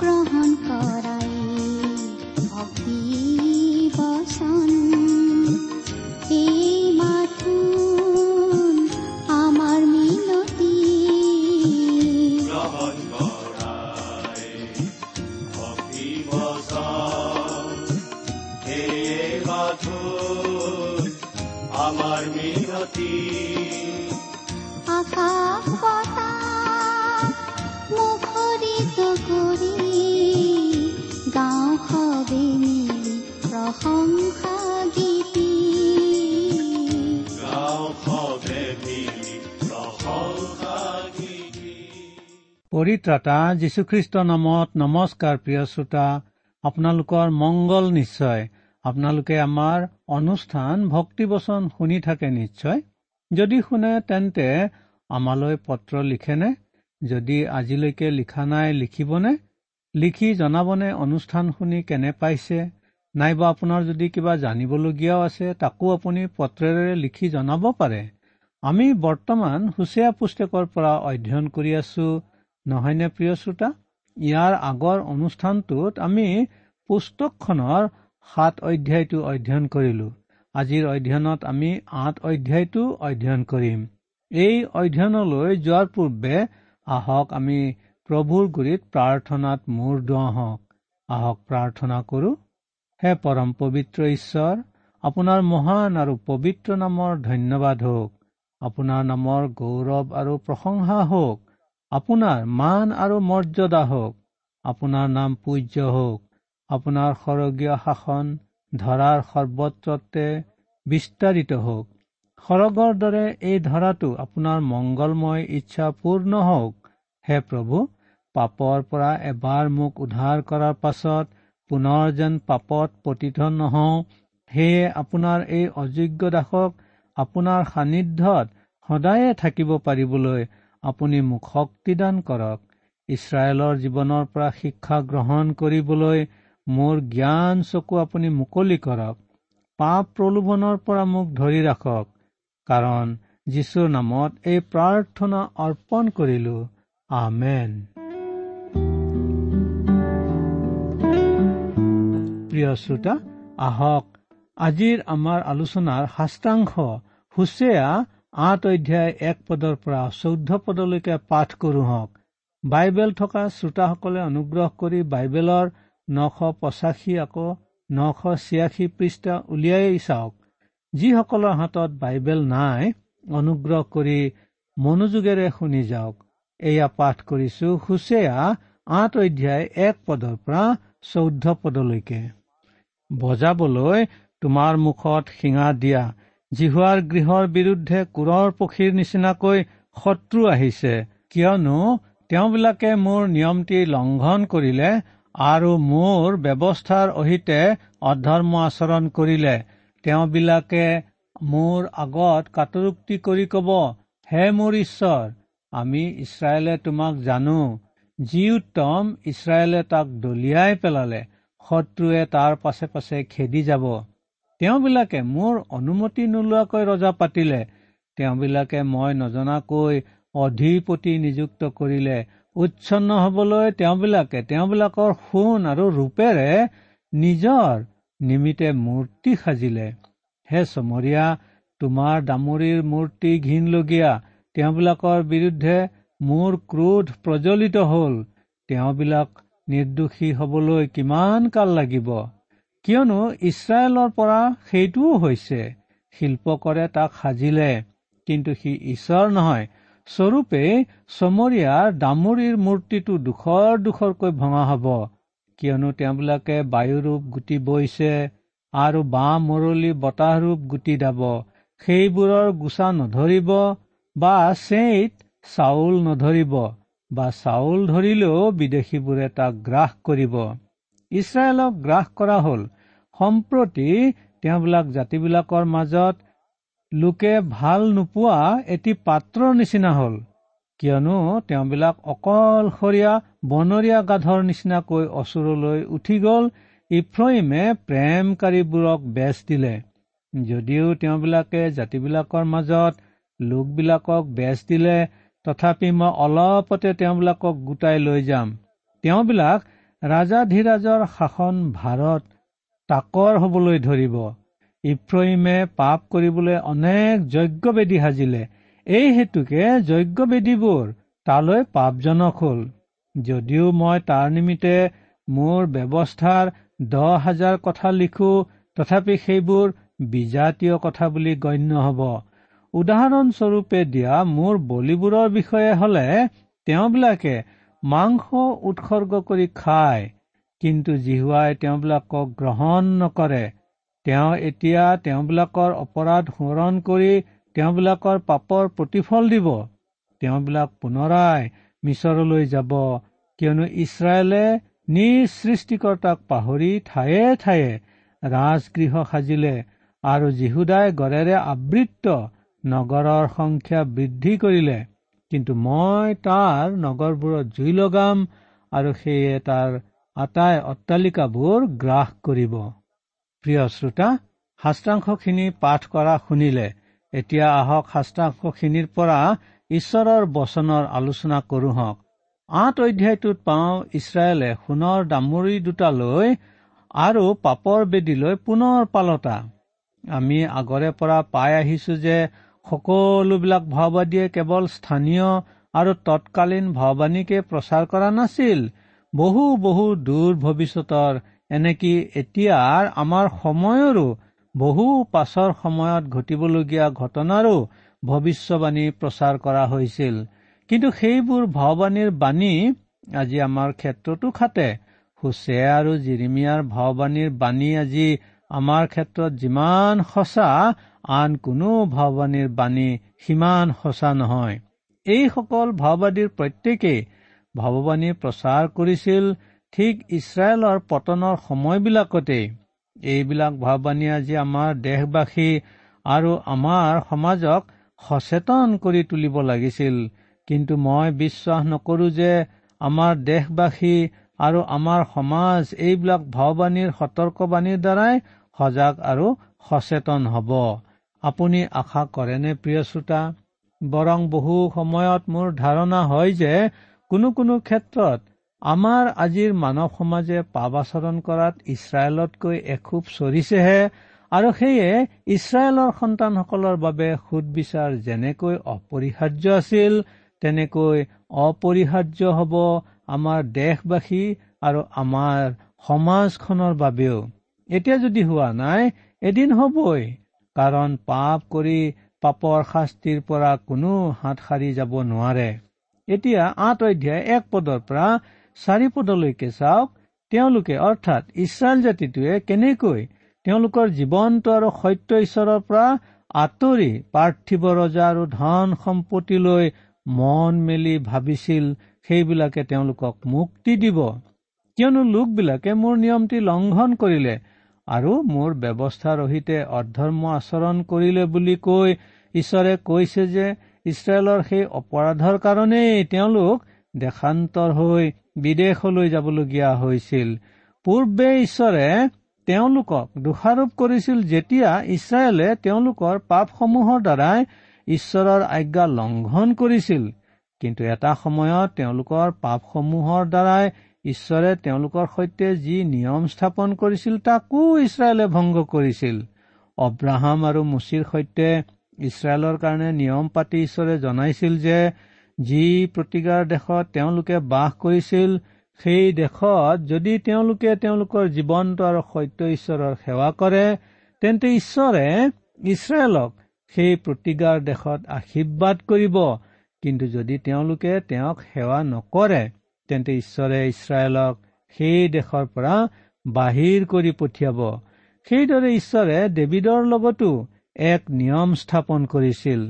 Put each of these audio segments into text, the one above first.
গ্ৰহণ কৰাই পৰিত্ৰাতা যীশুখ্ৰীষ্টৰ নামত নমস্কাৰ প্ৰিয় শ্ৰোতা আপোনালোকৰ মংগল নিশ্চয়। আপোনালোকে আমাৰ অনুষ্ঠান ভক্তিবচন শুনি থাকে নিশ্চয়। যদি শুনে তেন্তে আমালৈ পত্ৰ লিখেনে? যদি আজিলৈকে লিখা নাই লিখিবনে? লিখি জনাবনে অনুষ্ঠান শুনি কেনে পাইছে? নাইবা আপোনাৰ যদি কিবা জানিবলগীয়াও আছে তাকো আপুনি পত্ৰেৰে লিখি জনাব পাৰে। আমি বৰ্তমান হুচীয়া পুস্তকৰ পৰা অধ্যয়ন কৰি আছো। নহয়নে প্ৰিয় শ্ৰোতা? ইয়াৰ আগৰ অনুষ্ঠানটোত আমি পুস্তকখনৰ সাত অধ্যায়টো অধ্যয়ন কৰিলো। আজিৰ অধ্যয়নত আমি আঠ অধ্যায়টো অধ্যয়ন কৰিম। এই অধ্যয়নলৈ যোৱাৰ পূৰ্বে আহক আমি প্ৰভুৰ গুৰিত প্ৰাৰ্থনাত মূৰ দুৱা হওক আহক প্ৰাৰ্থনা কৰো হে পৰম পবিত্ৰ ঈশ্বৰ আপোনাৰ মহান আৰু পবিত্ৰ নামৰ ধন্যবাদ হওক। আপোনাৰ নামৰ গৌৰৱ আৰু প্ৰশংসা হওক। আপোনাৰ মান আৰু মৰ্যাদা হওক আপোনাৰ নাম পূজ্য হওক আপোনাৰ সৰগীয় শাসন ধৰাৰ সৰ্বত্ৰতে বিস্তাৰিত হওক। সৰগৰ দৰে এই ধৰাটো আপোনাৰ মংগলময় ইচ্ছা পূৰ্ণ হওক হে প্ৰভু পাপৰ পৰা এবাৰ মোক উদ্ধাৰ কৰাৰ পাছত পুনৰ যেন পাপত পতিত নহওঁ সেয়ে আপোনাৰ এই অযোগ্য দাসক আপোনাৰ সান্নিধ্যত সদায়ে থাকিব পাৰিবলৈ আপুনি মোক শক্তিদান কৰক। ইছৰাইলৰ জীৱনৰ পৰা শিক্ষা গ্ৰহণ কৰিবলৈ মোৰ জ্ঞান চকু আপুনি মুকলি কৰক। পাপ প্ৰলোভনৰ পৰা মোক ধৰি ৰাখক। কাৰণ যীশুৰ নামত এই প্ৰাৰ্থনা অৰ্পণ কৰিলো। আমেন। প্ৰিয় শ্ৰোতা আহক। আজিৰ আমাৰ আলোচনাৰ শাস্ত্ৰাংশ হুচেয়া আঠ অধ্যায় এক পদৰ পৰা চৈধ্য পদলৈকে পাঠ কৰো হওক। বাইবেল থকা শ্ৰোতাসকলে অনুগ্ৰহ কৰি বাইবেলৰ নশ পঁচাশী আকৌ নশ ছিয়াশী পৃষ্ঠা উলিয়াই চাওক। যিসকলৰ হাতত বাইবেল নাই অনুগ্ৰহ কৰি মনোযোগেৰে শুনি যাওক। এয়া পাঠ কৰিছো হুচেয়া আঠ অধ্যায় এক পদৰ পৰা চৌধ্য পদলৈকে। বজাবলৈ তোমাৰ মুখত শিঙা দিয়া। জিহুৱাৰ গৃহৰ বিৰুদ্ধে কোৰৰ পক্ষীৰ নিচিনাকৈ শত্ৰু আহিছে। কিয়নো তেওঁবিলাকে মোৰ নিয়মটি লংঘন কৰিলে আৰু মোৰ ব্যৱস্থাৰ অহিতে অধৰ্ম আচৰণ কৰিলে। তেওঁবিলাকে মোৰ আগত কাটৰোক্তি কৰি কব হে মোৰ ঈশ্বৰ আমি ইছৰাইলে তোমাক জানো। যি উত্তম ইছৰাইলে তাক দলিয়াই পেলালে শত্ৰুৱে তাৰ পাছে পাছে খেদি যাব। তেওঁবিলাকে মোৰ অনুমতি নোলোৱাকৈ ৰজা পাতিলে। তেওঁবিলাকে মই নজনাকৈ অধিপতি নিযুক্ত কৰিলে। উচ্ছন্ন হবলৈ তেওঁবিলাকে তেওঁবিলাকৰ সোণ আৰু ৰূপেৰে নিজৰ নিমিত্তে মূৰ্তি সাজিলে। হে চমৰীয়া তোমাৰ দামৰিৰ মূৰ্তি ঘীনলগীয়া তেওঁবিলাকৰ বিৰুদ্ধে মোৰ ক্ৰোধ প্ৰজ্বলিত হল। তেওঁবিলাক নিৰ্দোষী হবলৈ কিমান কাল লাগিব? কিয়নো ইছৰাইলৰ পৰা সেইটোও হৈছে শিল্পকৰে তাক সাজিলে কিন্তু সি ঈশ্বৰ নহয়। স্বৰূপে চমৰীয়াৰ দামৰিৰ মূৰ্তিটো দুখৰ দুখৰকৈ ভঙা হব। কিয়নো তেওঁবিলাকে বায়ুৰূপ গুটি বৈছে আৰু বাঁহ মৰলি বতাহৰূপ গুটি দাব। সেইবোৰৰ গোচা নধৰিব বা চেইত চাউল নধৰিব বা চাউল ধৰিলেও বিদেশীবোৰে তাক গ্ৰাস কৰিব। ইছৰাইলক গ্ৰাস কৰা হল। সম্প্ৰতি তেওঁবিলাক জাতিবিলাকৰ মাজত লোকে ভাল নোপোৱা এটি পাত্ৰৰ নিচিনা হল। কিয়নো তেওঁবিলাক অকলশৰীয়া বনৰীয়া গাধৰ নিচিনাকৈ অচুৰলৈ উঠি গল। ইফ্ৰইমে প্ৰেমকাৰীবোৰক বেচ দিলে। যদিও তেওঁবিলাকে জাতিবিলাকৰ মাজত লোকবিলাকক বেচ দিলে তথাপি মই অলপতে তেওঁবিলাকক গোটাই লৈ যাম। তেওঁবিলাক ৰাজাধিৰাজৰ শাসন ভাৰত তাকৰ হবলৈ ধৰিব। ইফ্ৰহিমে পাপ কৰিবলৈ অনেক যজ্ঞবেদী সাজিলে। এই হেতুকে যজ্ঞবেদীবোৰ তালৈ পাপজনক হল। যদিও মই তাৰ নিমিত্তে মোৰ ব্যৱস্থাৰ দহ হাজাৰ কথা লিখো তথাপি সেইবোৰ বিজাতীয় কথা বুলি গণ্য হব। উদাহৰণস্বৰূপে দিয়া মোৰ বলিবোৰৰ বিষয়ে হলে তেওঁবিলাকে মাংস উৎসৰ্গ কৰি খায় কিন্তু জিহুৱাই তেওঁবিলাকক গ্ৰহণ নকৰে। তেওঁ এতিয়া তেওঁবিলাকৰ অপৰাধ সোঁৱৰণ কৰি তেওঁবিলাকৰ পাপৰ প্ৰতিফল দিব। তেওঁবিলাক পুনৰাই মিছৰলৈ যাব কিয়নো ইছৰাইলে নিজ সৃষ্টিকৰ্তাক পাহৰি ঠায়ে ঠায়ে ৰাজগৃহ সাজিলে আৰু জিহুদাই গড়েৰে আবৃত্ত নগৰৰ সংখ্যা বৃদ্ধি কৰিলে। কিন্তু মই তাৰ নগৰবোৰত জুই লগাম আৰু সেয়ে তাৰ আটাই অট্টালিকাবোৰ গ্ৰাস কৰিব। প্ৰিয় শ্ৰোতা শাস্ত্ৰাংশখিনি পাঠ কৰা শুনিলে এতিয়া আহক শাস্ত্ৰাংশখিনিৰ পৰা ঈশ্বৰৰ বচনৰ আলোচনা কৰো হওক। আঠ অধ্যায়টোত পাওঁ ইছৰাইলে সোণৰ দামৰি দুটালৈ আৰু পাপৰ বেদীলৈ পুনৰ পালতা। আমি আগৰে পৰা পাই আহিছো যে সকলোবিলাক ভাওবাদীয়ে কেৱল স্থানীয় আৰু তৎকালীন ভাওবাণীকে প্ৰচাৰ কৰা নাছিল। বহু বহু দূৰ ভৱিষ্যতৰ এনেকি এতিয়াৰ আমাৰ সময়ৰো বহু পাছৰ সময়ত ঘটিবলগীয়া ঘটনাৰো ভৱিষ্যবাণী প্ৰচাৰ কৰা হৈছিল। কিন্তু সেইবোৰ ভাওবাণীৰ বাণী আজি আমাৰ ক্ষেত্ৰতো খাটে। হুচে আৰু জিৰিমিয়াৰ ভাওবাণীৰ বাণী আজি আমাৰ ক্ষেত্ৰত যিমান সঁচা আন কোনো ভাওবাণীৰ বাণী সিমান সঁচা নহয়। এইসকল ভাওবাদীৰ প্ৰত্যেকেই ভাৱবাণী প্ৰচাৰ কৰিছিল ঠিক ইছৰাইলৰ পতনৰ সময়বিলাকতেই এইবিলাক ভাৱবাণী আজি আমাৰ দেশবাসী আৰু আমাৰ সমাজক সচেতন কৰি তুলিব লাগিছিল। কিন্তু মই বিশ্বাস নকৰো যে আমাৰ দেশবাসী আৰু আমাৰ সমাজ এইবিলাক ভাওবাণীৰ সতৰ্কবাণীৰ দ্বাৰাই সজাগ আৰু সচেতন হ'ব। আপুনি আশা কৰেনে প্ৰিয় শ্ৰোতা? বৰং বহু সময়ত মোৰ ধাৰণা হয় যে কোনো কোনো ক্ষেত্ৰত আমাৰ আজিৰ মানৱ সমাজে পাপ আচৰণ কৰাত ইছৰাইলতকৈ এখোব চৰিছেহে আৰু সেয়ে ইছৰাইলৰ সন্তানসকলৰ বাবে সুদবিচাৰ যেনেকৈ অপৰিহাৰ্য আছিল তেনেকৈ অপৰিহাৰ্য হ'ব আমাৰ দেশবাসী আৰু আমাৰ সমাজখনৰ বাবেও। এতিয়া যদি হোৱা নাই এদিন হবই। কাৰণ পাপ কৰি পাপৰ শাস্তিৰ পৰা কোনো হাত সাৰি যাব নোৱাৰে। এতিয়া আঠ অধ্যায় এক পদৰ পৰা চাৰি পদলৈকে চাওক তেওঁলোকে অৰ্থাৎ ইছৰাইল জাতিটোৱে কেনেকৈ তেওঁলোকৰ জীৱনটো আৰু সত্য ঈশ্বৰৰ পৰা আঁতৰি পাৰ্থিৱ ৰজা আৰু ধন সম্পত্তিলৈ মন মেলি ভাবিছিল সেইবিলাকে তেওঁলোকক মুক্তি দিব। কিয়নো লোকবিলাকে মোৰ নিয়মটি লংঘন কৰিলে আৰু মোৰ ব্যৱস্থা ৰহিতে অধৰ্ম আচৰণ কৰিলে বুলি কৈ ঈশ্বৰে কৈছে যে ইছৰাইলৰ সেই অপৰাধৰ কাৰণেই তেওঁলোক দেশান্তৰ হৈ বিদেশলৈ যাবলগীয়া হৈছিল। পূৰ্বে ঈশ্বৰে তেওঁলোকক দোষাৰোপ কৰিছিল যেতিয়া ইছৰাইলে তেওঁলোকৰ পাপসমূহৰ দ্বাৰাই ঈশ্বৰৰ আজ্ঞা লংঘন কৰিছিল। কিন্তু এটা সময়ত তেওঁলোকৰ পাপসমূহৰ দ্বাৰাই ঈশ্বৰে তেওঁলোকৰ সৈতে যি নিয়ম স্থাপন কৰিছিল তাকো ইছৰাইলে ভংগ কৰিছিল। অব্ৰাহাম আৰু মুচিৰ সৈতে ইছৰাইলৰ কাৰণে নিয়ম পাতি ঈশ্বৰে জনাইছিল যে যি প্ৰতিকাৰ দেশত তেওঁলোকে বাস কৰিছিল সেই দেশত যদি তেওঁলোকে তেওঁলোকৰ জীৱন্ত আৰু সত্য ঈশ্বৰৰ সেৱা কৰে তেন্তে ঈশ্বৰে ইছৰাইলক সেই প্ৰতিগাৰ দেশত আশীৰ্বাদ কৰিব। কিন্তু যদি তেওঁলোকে তেওঁক সেৱা নকৰে তেন্তে ঈশ্বৰে ইছৰাইলক সেই দেশৰ পৰা বাহিৰ কৰি পঠিয়াব। সেইদৰে ঈশ্বৰে ডেভিডৰ লগতো এক নিয়ম স্থাপন কৰিছিল।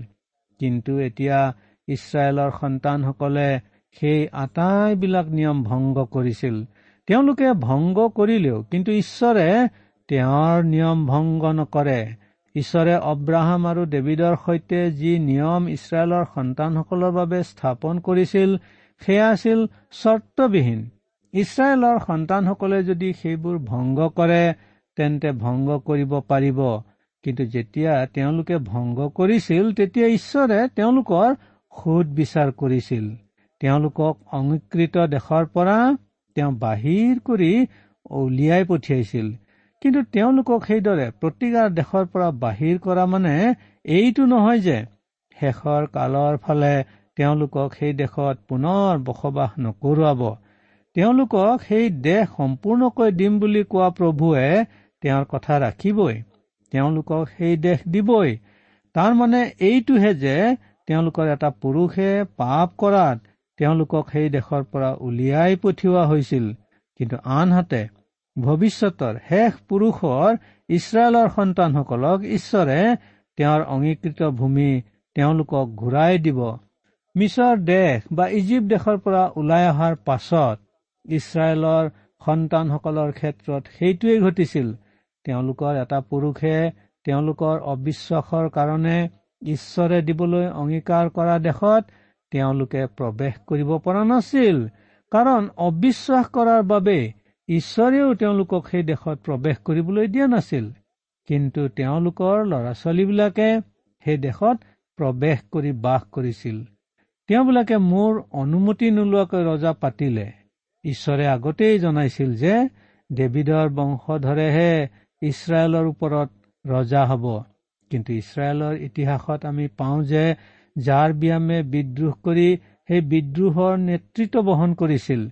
কিন্তু এতিয়া ইছৰাইলৰ সন্তানসকলে সেই আটাইবিলাক নিয়ম ভংগ কৰিছিল। তেওঁলোকে ভংগ কৰিলেও কিন্তু ঈশ্বৰে তেওঁৰ নিয়ম ভংগ নকৰে। ঈশ্বৰে অব্ৰাহাম আৰু ডেভিডৰ সৈতে যি নিয়ম ইছৰাইলৰ সন্তানসকলৰ বাবে স্থাপন কৰিছিল সেয়া আছিল চৰ্তবিহীন। ইছৰাইলৰ সন্তানসকলে যদি সেইবোৰ ভংগ কৰে তেন্তে ভংগ কৰিব পাৰিব। কিন্তু যেতিয়া তেওঁলোকে ভংগ কৰিছিল তেতিয়া ঈশ্বৰে তেওঁলোকৰ সোধ বিচাৰ কৰিছিল। তেওঁলোকক অংকৃত দেশৰ পৰা তেওঁ বাহিৰ কৰি উলিয়াই পঠিয়াইছিল। কিন্তু তেওঁলোকক সেইদৰে প্ৰতিকাৰ দেশৰ পৰা বাহিৰ কৰা মানে এইটো নহয় যে শেষৰ কালৰ ফালে তেওঁলোকক সেই দেশত পুনৰ বসবাস নকৰোৱাব। তেওঁলোকক সেই দেশ সম্পূৰ্ণকৈ দিম বুলি কোৱা প্ৰভুৱে তেওঁৰ কথা ৰাখিবই। তেওঁলোকক সেই দেশ দিবই। তাৰমানে এইটোহে যে তেওঁলোকৰ এটা পুৰুষে পাপ কৰাত তেওঁলোকক সেই দেশৰ পৰা উলিয়াই পঠিওৱা হৈছিল। কিন্তু আনহাতে ভৱিষ্যতৰ শেষ পুৰুষৰ ইছৰাইলৰ সন্তানসকলক ঈশ্বৰে তেওঁৰ অংগীকৃত ভূমি তেওঁলোকক ঘূৰাই দিব। মিছৰ দেশ বা ইজিপ্ত দেশৰ পৰা ওলাই অহাৰ পাছত ইছৰাইলৰ সন্তানসকলৰ ক্ষেত্ৰত সেইটোৱেই ঘটিছিল। তেওঁলোকৰ এটা পুৰুষে তেওঁলোকৰ অবিশ্বাসৰ কাৰণে ঈশ্বৰে দিবলৈ অংগীকাৰ কৰা দেশত তেওঁলোকে প্ৰৱেশ কৰিব পৰা নাছিল। কাৰণ অবিশ্বাস কৰাৰ বাবে ঈশ্বৰেও তেওঁলোকক সেই দেশত প্ৰৱেশ কৰিবলৈ দিয়া নাছিল। কিন্তু তেওঁলোকৰ ল'ৰা ছোৱালীবিলাকে সেই দেশত প্ৰৱেশ কৰি বাস কৰিছিল। তেওঁবিলাকে মোৰ অনুমতি নোলোৱাকৈ ৰজা পাতিলে। ঈশ্বৰে আগতেই জনাইছিল যে ডেভিডৰ বংশধৰেহে ইছৰাইলৰ ওপৰত ৰজা হ'ব। কিন্তু ইছৰাইলৰ ইতিহাসত আমি পাওঁ যে যাৰ ব্যায়ামে বিদ্ৰোহ কৰি সেই বিদ্ৰোহৰ নেতৃত্ব বহন কৰিছিল।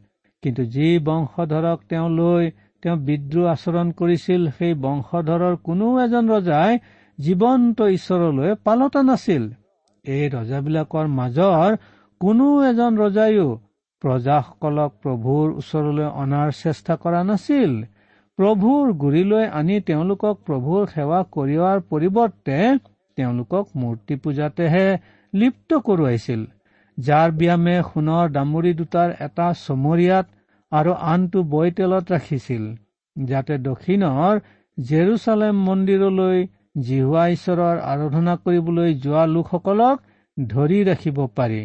কিন্তু যি বংশধৰক তেওঁ লৈ তেওঁ বিদ্ৰোহ আচৰণ কৰিছিল সেই বংশধৰৰ কোনো এজন ৰজাই জীৱন্ত ঈশ্বৰলৈ পালতা নাছিল। এই ৰজাবিলাকৰ মাজৰ কোনো এজন ৰজাইও প্ৰজাসকলক প্ৰভুৰ ওচৰলৈ অনাৰ চেষ্টা কৰা নাছিল। প্ৰভুৰ গুৰিলৈ আনি তেওঁলোকক প্ৰভুৰ সেৱা কৰিওৱাৰ পৰিৱৰ্তে তেওঁলোকক মূৰ্তি পূজাতেহে লিপ্ত কৰোৱাইছিল যাৰ ব্যায়ামে সোণৰ দামৰি দুটাৰ এটা চমৰীয়াত আৰু আনটো বইতেলত ৰাখিছিল যাতে দক্ষিণৰ জেৰুচালেম মন্দিৰলৈ জিহুৱা ঈশ্বৰৰ আৰাধনা কৰিবলৈ যোৱা লোকসকলক ধৰি ৰাখিব পাৰি।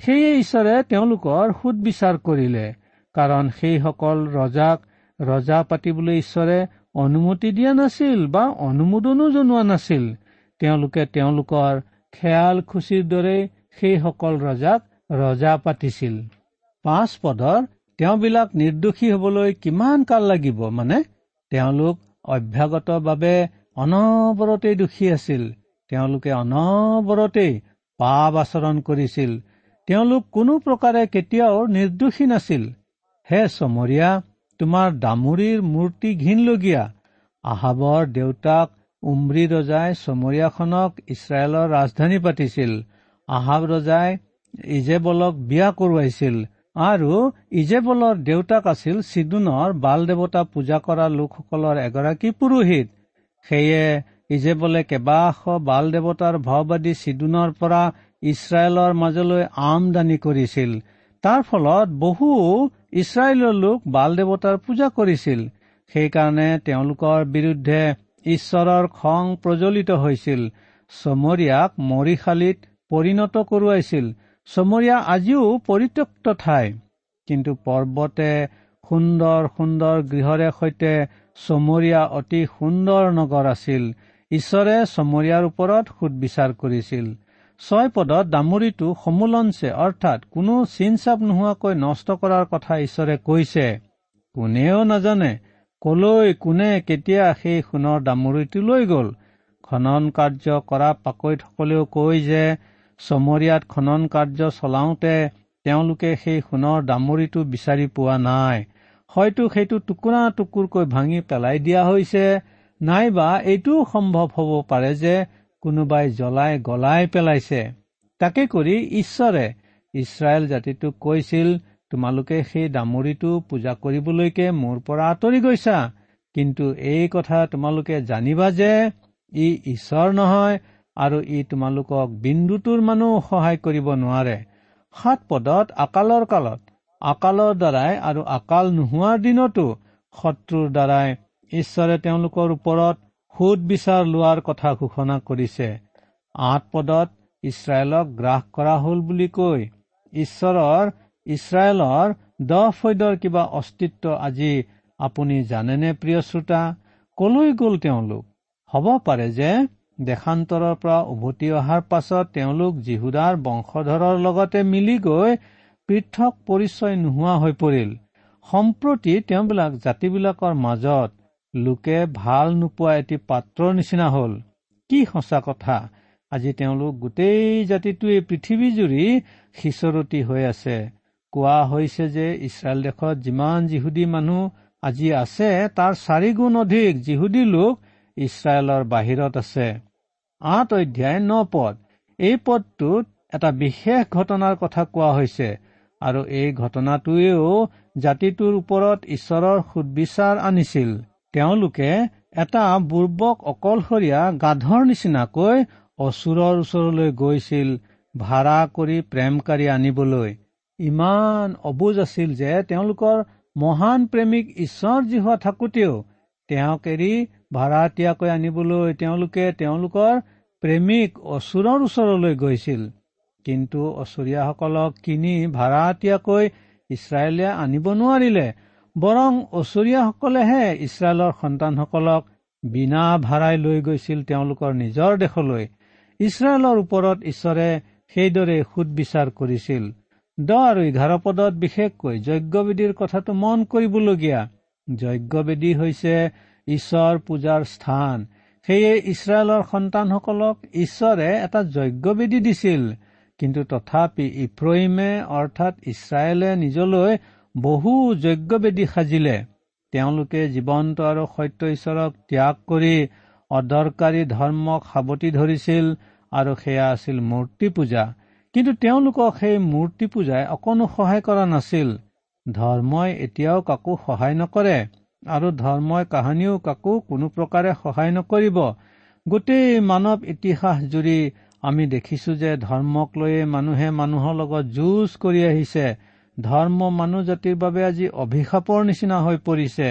সেয়ে ঈশ্বৰে তেওঁলোকৰ সুদবিচাৰ কৰিলে কাৰণ সেইসকল ৰজাক ৰজা পাতিবলৈ ঈশ্বৰে অনুমতি দিয়া নাছিল বা অনুমোদনো জনোৱা নাছিল। তেওঁলোকে তেওঁলোকৰ খেয়াল খুচিৰ দৰে সেইসকল ৰজাক ৰজা পাতিছিল। পাঁচ পদৰ তেওঁবিলাক নিৰ্দোষী হবলৈ কিমান কাল লাগিব? মানে তেওঁলোক অভ্যাগতভাৱে অনবৰতেই দোষী আছিল। তেওঁলোকে অনবৰতেই পাপ আচৰণ কৰিছিল। তেওঁলোক কোনো প্ৰকাৰে কেতিয়াও নিৰ্দোষী নাছিল। হে চমৰীয়া তোমাৰ দামুৰীৰ মূৰ্তি ঘীনলগীয়া। আহাবৰ দেউতাক উমৰি ৰজাই চমৰীয়াখনক ইছৰাইলৰ ৰাজধানী পাতিছিল। আহাব ৰজাই ইজেবলক বিয়া কৰোৱাইছিল আৰু ইজেবলৰ দেউতাক আছিল চিদুনৰ বাল দেৱতা পূজা কৰা লোকসকলৰ এগৰাকী পুৰোহিত। সেয়ে ইজেবলে কেইবাশ বাল দেৱতাৰ ভাওবাদী চিদুনৰ পৰা ইছৰাইলৰ মাজলৈ আমদানি কৰিছিল তাৰ ফলত বহু ইছৰাইলৰ লোক বাল দেৱতাৰ পূজা কৰিছিল। সেইকাৰণে তেওঁলোকৰ বিৰুদ্ধে ঈশ্বৰৰ খং প্ৰজ্বলিত হৈছিল। চমৰীয়াক মৰিশালীত পৰিণত কৰোৱাইছিল। চমৰীয়া আজিও পৰিত্যক্ত ঠাই। কিন্তু পৰ্বতে সুন্দৰ সুন্দৰ গৃহৰে সৈতে চমৰীয়া অতি সুন্দৰ নগৰ আছিল। ঈশ্বৰে চমৰীয়াৰ ওপৰত সুদবিচাৰ কৰিছিল। ছয় পদত দামৰিটো সমোলঞ্চে অৰ্থাৎ কোনো চিন চাপ নোহোৱাকৈ নষ্ট কৰাৰ কথা ঈশ্বৰে কৈছে। কোনেও নাজানে কলৈ কোনে কেতিয়া সেই সোণৰ দামৰিটো লৈ গ'ল। খনন কাৰ্য কৰা পাকৈতসকলেও কয় যে চমৰীয়াত খনন কাৰ্য চলাওঁতে তেওঁলোকে সেই সোণৰ দামৰিটো বিচাৰি পোৱা নাই। হয়তো সেইটো টুকুৰা টুকুৰকৈ ভাঙি পেলাই দিয়া হৈছে। নাইবা এইটোও সম্ভৱ হ'ব পাৰে যে কোনোবাই জ্বলাই গলাই পেলাইছে। তাকে কৰি ঈশ্বৰে ইছৰাইল জাতিটোক কৈছিল তোমালোকে সেই দামৰিটো পূজা কৰিবলৈকে মোৰ পৰা আঁতৰি গৈছা। কিন্তু এই কথা তোমালোকে জানিবা যে ই ঈশ্বৰ নহয় আৰু ই তোমালোকক বিন্দুটোৰ মানুহ সহায় কৰিব নোৱাৰে। সাত পদত আকালৰ কালত আকালৰ দ্বাৰাই আৰু আকাল নোহোৱাৰ দিনতো শত্ৰুৰ দ্বাৰাই ঈশ্বৰে তেওঁলোকৰ ওপৰত সুদ বিচাৰ লোৱাৰ কথা ঘোষণা কৰিছে। আঠ পদত ইছৰাইলক গ্ৰাস কৰা হল বুলি কৈ ঈশ্বৰৰ ইছৰাইলৰ দহ ফৈদৰ কিবা অস্তিত্ব আজি আপুনি জানেনে প্ৰিয় শ্ৰোতা? কলৈ গ'ল তেওঁলোক? হ'ব পাৰে যে দেশান্তৰৰ পৰা উভতি অহাৰ পাছত তেওঁলোক যীহুদাৰ বংশধৰৰ লগতে মিলি গৈ পৃথক পৰিচয় নোহোৱা হৈ পৰিল। সম্প্ৰতি তেওঁবিলাক জাতিবিলাকৰ মাজত লোকে ভাল নোপোৱা এটি পাত্ৰৰ নিচিনা হ'ল। কি সঁচা কথা আজি তেওঁলোক গোটেই জাতিটোৱে পৃথিৱী জুৰি সিঁচৰতি হৈ আছে। কোৱা হৈছে যে ইছৰাইল দেশত যিমান যিহুদী মানুহ আজি আছে তাৰ চাৰিগুণ অধিক যিহুদী লোক ইছৰাইলৰ বাহিৰত আছে। আঠ অধ্যায় ন পদ। এই পদটোত এটা বিশেষ ঘটনাৰ কথা কোৱা হৈছে। আৰু এই ঘটনাটোৱেও জাতিটোৰ ওপৰত ঈশ্বৰৰ সুদবিচাৰ আনিছিল। তেওঁলোকে এটা বুৰ্বক অকলশৰীয়া গাধৰ নিচিনাকৈ অচুৰৰ ওচৰলৈ গৈছিল ভাড়া কৰি প্ৰেমকাৰী আনিবলৈ। ইমান অবুজ আছিল যে তেওঁলোকৰ মহান প্ৰেমিক ঈশ্বৰ যি হোৱা থাকোতেও তেওঁক এৰি ভাড়াতীয়াকৈ আনিবলৈ তেওঁলোকে তেওঁলোকৰ প্ৰেমিক অচুৰৰ ওচৰলৈ গৈছিল। কিন্তু অচুৰীয়াসকলক কিনি ভাড়াতীয়াকৈ ইছৰাইলে আনিব নোৱাৰিলে বৰং অচুৰীয়াসকলেহে ইছৰাইলৰ সন্তানসকলক বিনা ভাড়াই লৈ গৈছিল তেওঁলোকৰ নিজৰ দেশলৈ। ইছৰাইলৰ ওপৰত ঈশ্বৰে সেইদৰে সুদবিচাৰ কৰিছিল দহ আৰু এঘাৰ পদত বিশেষকৈ যজ্ঞবেদীৰ কথাটো মন কৰিবলগীয়া। যজ্ঞবেদী হৈছে ঈশ্বৰ পূজাৰ স্থান। সেয়ে ইছৰাইলৰ সন্তানসকলক ঈশ্বৰে এটা যজ্ঞবেদী দিছিল। কিন্তু তথাপি ইফ্ৰহিমে অৰ্থাৎ ইছৰাইলে নিজলৈ বহু যজ্ঞবেদী সাজিলে। তেওঁলোকে জীৱন্ত আৰু সত্য ঈশ্বৰক ত্যাগ কৰি অদৰকাৰী ধৰ্মক সাৱটি ধৰিছিল আৰু সেয়া আছিল মূৰ্তি পূজা। কিন্তু তেওঁলোকক সেই মূৰ্তি পূজাই অকণো সহায় কৰা নাছিল। ধৰ্মই এতিয়াও কাকো সহায় নকৰে আৰু ধৰ্মই কাহানিও কাকো কোনো প্ৰকাৰে সহায় নকৰিব। গোটেই মানৱ ইতিহাস জুৰি আমি দেখিছো যে ধৰ্মক লৈয়ে মানুহে মানুহৰ লগত যুঁজ কৰি আহিছে। ধৰ্ম মানুহ জাতিৰ বাবে আজি অভিশাপৰ নিচিনা হৈ পৰিছে।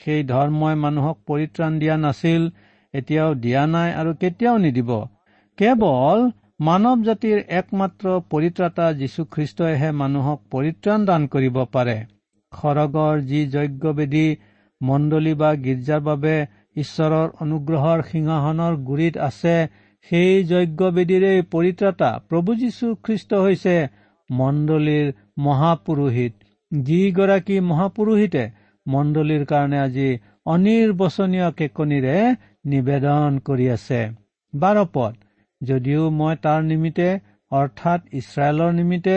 সেই ধৰ্মই মানুহক পৰিত্ৰাণ দিয়া নাছিল এতিয়াও দিয়া নাই আৰু কেতিয়াও নিদিব। কেৱল মানৱ জাতিৰ একমাত্ৰ পৰিত্ৰাতা যীশুখ্ৰীষ্টইহে মানুহক পৰিত্ৰাণ দান কৰিব পাৰে। সৰগৰ যি যজ্ঞবেদী মণ্ডলী বা গীৰ্জাৰ বাবে ঈশ্বৰৰ অনুগ্ৰহৰ সিংহাসনৰ গুৰিত আছে সেই যজ্ঞবেদীৰে পৰিত্ৰাতা প্ৰভু যীশু খ্ৰীষ্ট হৈছে মণ্ডলীৰ মহাপুৰোহিত। যিগৰাকী মহাপুৰোহিতে মণ্ডলীৰ কাৰণে আজি অনিৰ্বচনীয় কেকনিৰে নিবেদন কৰি আছে। বাৰ পদ যদিও মই তাৰ নিমিত্তে অৰ্থাৎ ইছৰাইলৰ নিমিত্তে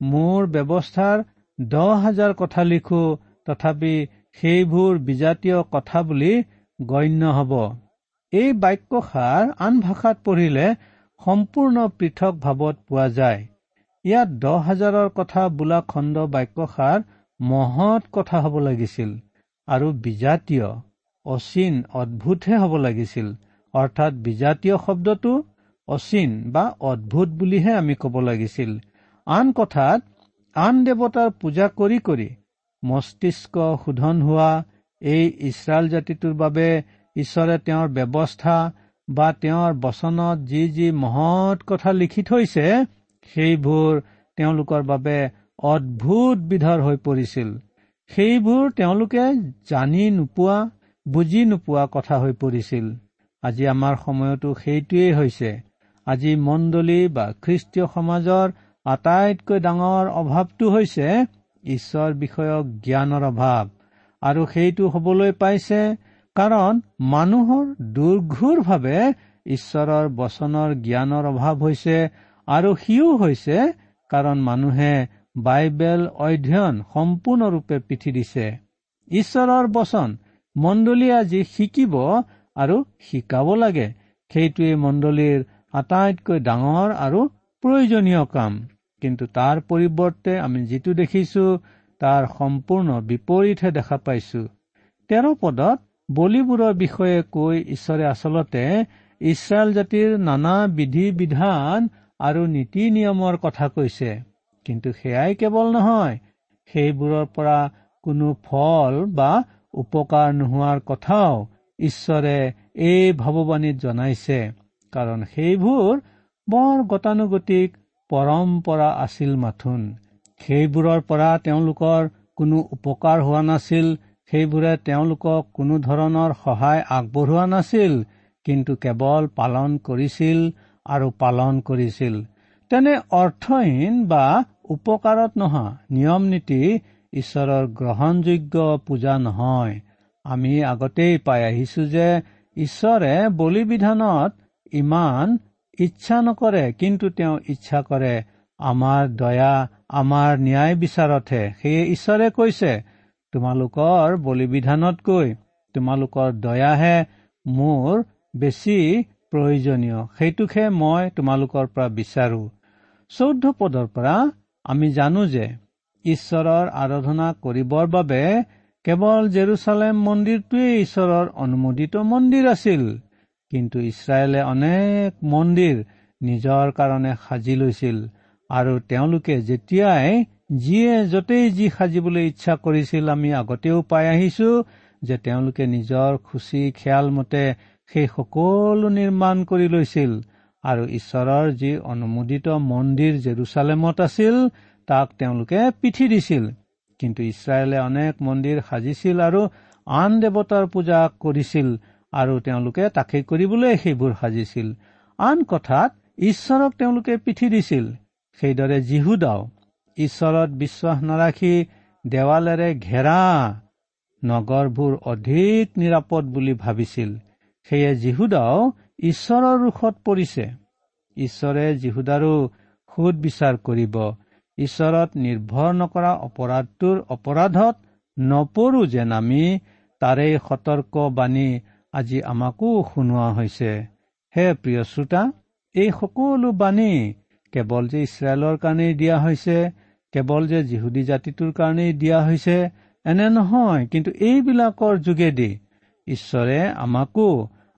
মোৰ ব্যৱস্থাৰ দহ হাজাৰ কথা লিখো তথাপি সেইবোৰ বিজাতীয় কথা বুলি গণ্য হ'ব। এই বাক্যষাৰ আন ভাষাত পঢ়িলে সম্পূৰ্ণ পৃথক ভাৱত পোৱা যায়। ইয়াত দহ হাজাৰৰ কথা বোলা খণ্ড বাক্যষাৰ মহৎ কথা হ'ব লাগিছিল আৰু বিজাতীয় অচিন অদ্ভুতহে হ'ব লাগিছিল। অৰ্থাৎ বিজাতীয় শব্দটো অচিন বা অদ্ভুত বুলিহে আমি ক'ব লাগিছিল। আন কথাত আন দেৱতাৰ পূজা কৰি কৰি মস্তিষ্ক শোধন হোৱা এই ইছৰাইল জাতিটোৰ বাবে ঈশ্বৰে তেওঁৰ ব্যৱস্থা বা তেওঁৰ বচনত যি যি মহৎ কথা লিখি থৈছে সেইবোৰ তেওঁলোকৰ বাবে অদ্ভুত বিধৰ হৈ পৰিছিল। সেইবোৰ তেওঁলোকে জানি নোপোৱা বুজি নোপোৱা কথা হৈ পৰিছিল। আজি আমাৰ সময়তো সেইটোৱেই হৈছে। আজি মণ্ডলী বা খ্ৰীষ্টীয় সমাজৰ আটাইতকৈ ডাঙৰ অভাৱটো হৈছে ঈশ্বৰ বিষয়ক জ্ঞানৰ অভাৱ। আৰু সেইটো হবলৈ পাইছে কাৰণ মানুহৰ দুৰ্ঘুৰভাৱে ঈশ্বৰৰ বচনৰ জ্ঞানৰ অভাৱ হৈছে আৰু সিও হৈছে কাৰণ মানুহে বাইবেল অধ্যয়ন সম্পূৰ্ণৰূপে পিঠি দিছে। ঈশ্বৰৰ বচন মণ্ডলীয়ে আজি শিকিব আৰু শিকাব লাগে। সেইটোৱে মণ্ডলীৰ আটাইতকৈ ডাঙৰ আৰু প্ৰয়োজনীয় কাম। কিন্তু তাৰ পৰিৱৰ্তে আমি যিটো দেখিছো তাৰ সম্পূৰ্ণ বিপৰীতহে দেখা পাইছো। তেৰ পদত বলিবোৰৰ বিষয়ে কৈ ঈশ্বৰে আচলতে ইছৰাইল জাতিৰ নানা বিধি বিধান আৰু নীতি নিয়মৰ কথা কৈছে। কিন্তু সেয়াই কেৱল নহয় সেইবোৰৰ পৰা কোনো ফল বা উপকাৰ নোহোৱাৰ কথাও ঈশ্বৰে এই ভাৱবাণীত জনাইছে কাৰণ সেইবোৰ বৰ গতানুগতিক পৰম্পৰা আছিল মাথোন। সেইবোৰৰ পৰা তেওঁলোকৰ কোনো উপকাৰ হোৱা নাছিল সেইবোৰে তেওঁলোকক কোনো ধৰণৰ সহায় আগবঢ়োৱা নাছিল কিন্তু কেৱল পালন কৰিছিল আৰু পালন কৰিছিল। তেনে অৰ্থহীন বা উপকাৰত নহা নিয়ম নীতি ঈশ্বৰৰ গ্ৰহণযোগ্য পূজা নহয়। আমি আগতেই পাই আহিছো যে ঈশ্বৰে বলি বিধানত ইমান ইচ্ছা নকৰে কিন্তু তেওঁ ইচ্ছা কৰে আমাৰ দয়া আমাৰ ন্যায় বিচাৰতহে সেয়ে ঈশ্বৰে কৈছে। তোমালোকৰ বলি বিধানতকৈ তোমালোকৰ দয়াহে মোৰ বেছি প্ৰয়োজনীয়। সেইটোকহে মই তোমালোকৰ পৰা বিচাৰো। চৌধ্য পদৰ পৰা আমি জানো যে ঈশ্বৰৰ আৰাধনা কৰিবৰ বাবে কেৱল জেৰুচালেম মন্দিৰটোৱেই ঈশ্বৰৰ অনুমোদিত মন্দিৰ আছিল। কিন্তু ইছৰাইলে অনেক মন্দিৰ নিজৰ কাৰণে সাজি লৈছিল আৰু তেওঁলোকে যেতিয়াই যিয়ে য'তেই যি সাজিবলৈ ইচ্ছা কৰিছিল আমি আগতেও পাই আহিছো যে তেওঁলোকে নিজৰ খুচি খেয়াল মতে সেই সকলো নিৰ্মাণ কৰি লৈছিল আৰু ঈশ্বৰৰ যি অনুমোদিত মন্দিৰ জেৰুচালেমত আছিল তাক তেওঁলোকে পিঠি দিছিল। কিন্তু ইছৰাইলে অনেক মন্দিৰ সাজিছিল আৰু আন দেৱতাৰ পূজা কৰিছিল আৰু তেওঁলোকে তাকে কৰিবলৈ সেইবোৰ সাজিছিল। আন কথাত ঈশ্বৰক তেওঁলোকে পিঠি দিছিল। সেইদৰে জীহুদাও ঈশ্বৰত বিশ্বাস নাৰাখি দেৱালেৰে ঘেৰা নগৰবোৰ অধিক নিৰাপদ বুলি ভাবিছিল। সেয়ে জীহুদাও ঈশ্বৰৰ ৰোষত পৰিছে। ঈশ্বৰে যীহুদাৰো সুদ বিচাৰ কৰিব। ঈশ্বৰত নিৰ্ভৰ নকৰা অপৰাধটোৰ অপৰাধত নপৰো যেন আমি তাৰে সতৰ্ক বাণী আজি আমাকো শুনোৱা হৈছে। হে প্ৰিয় শ্ৰোতা এই সকলো বাণী কেৱল যে ইছৰাইলৰ কাৰণেই দিয়া হৈছে কেৱল যে যিহুদী জাতিটোৰ কাৰণেই দিয়া হৈছে এনে নহয় কিন্তু এইবিলাকৰ যোগেদি ঈশ্বৰে আমাকো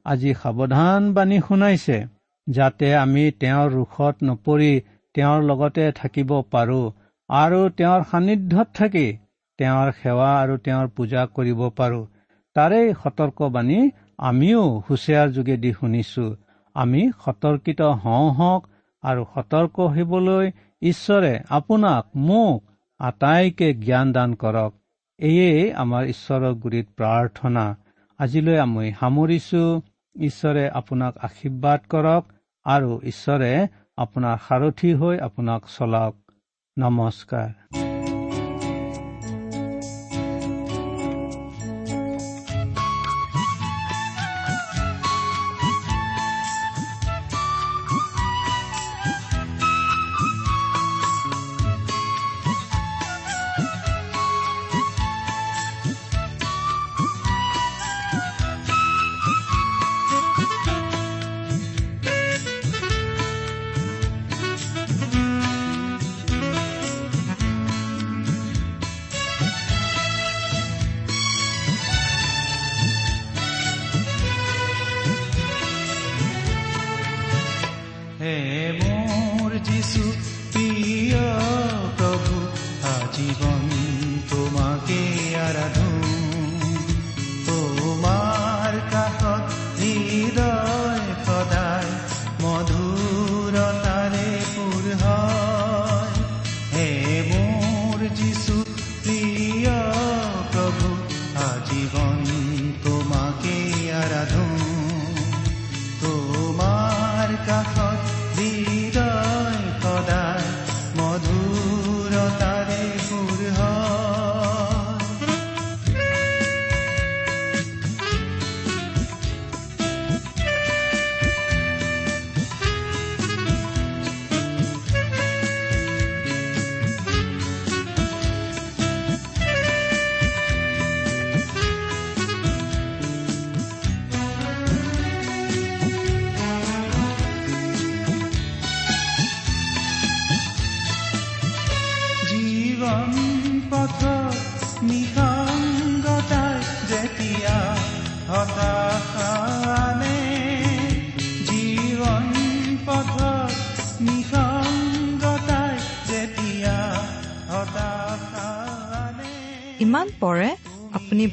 আজি সাৱধান বাণী শুনাইছে যাতে আমি তেওঁৰ ৰোষত নপৰি তেওঁৰ লগতে থাকিব পাৰো আৰু তেওঁৰ সান্নিধ্যত থাকি তেওঁৰ সেৱা আৰু তেওঁৰ পূজা কৰিব পাৰো। তাৰেই সতৰ্কবাণী আমিও হুচিয়াৰ যোগেদি শুনিছো। আমি সতৰ্কিত হওঁ হওক আৰু সতৰ্ক হ'বলৈ ঈশ্বৰে আপোনাক মোক আটাইকে জ্ঞান দান কৰক। এয়েই আমাৰ ঈশ্বৰৰ গুৰিত প্ৰাৰ্থনা। আজিলৈ আমি সামৰিছো। ঈশ্বৰে আপোনাক আশীৰ্বাদ কৰক আৰু ঈশ্বৰে আপোনাৰ সাৰথী হৈ আপোনাক চলাওক। নমস্কাৰ। disso.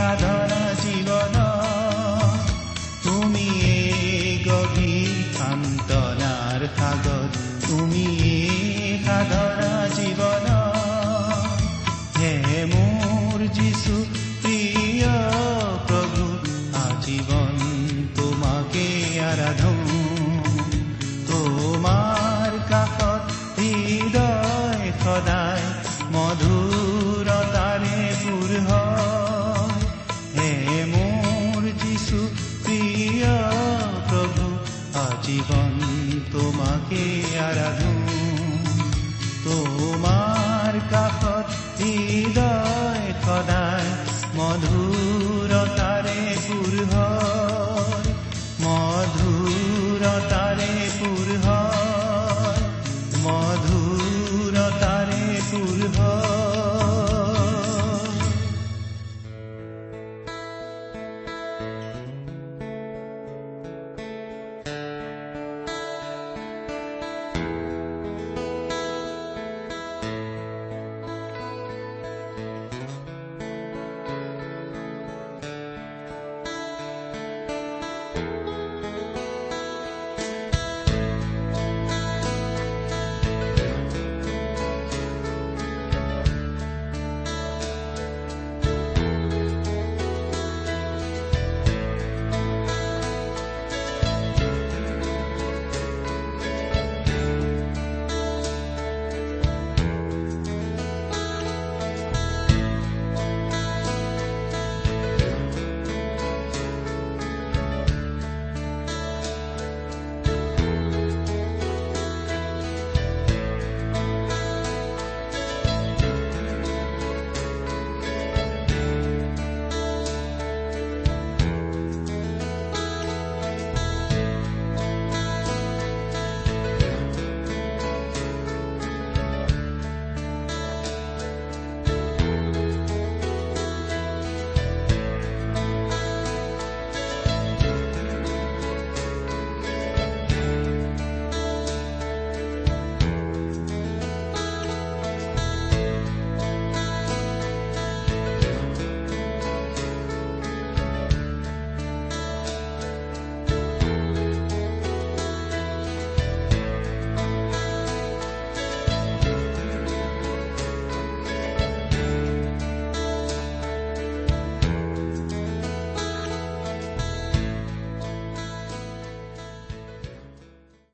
সাধনা জীৱন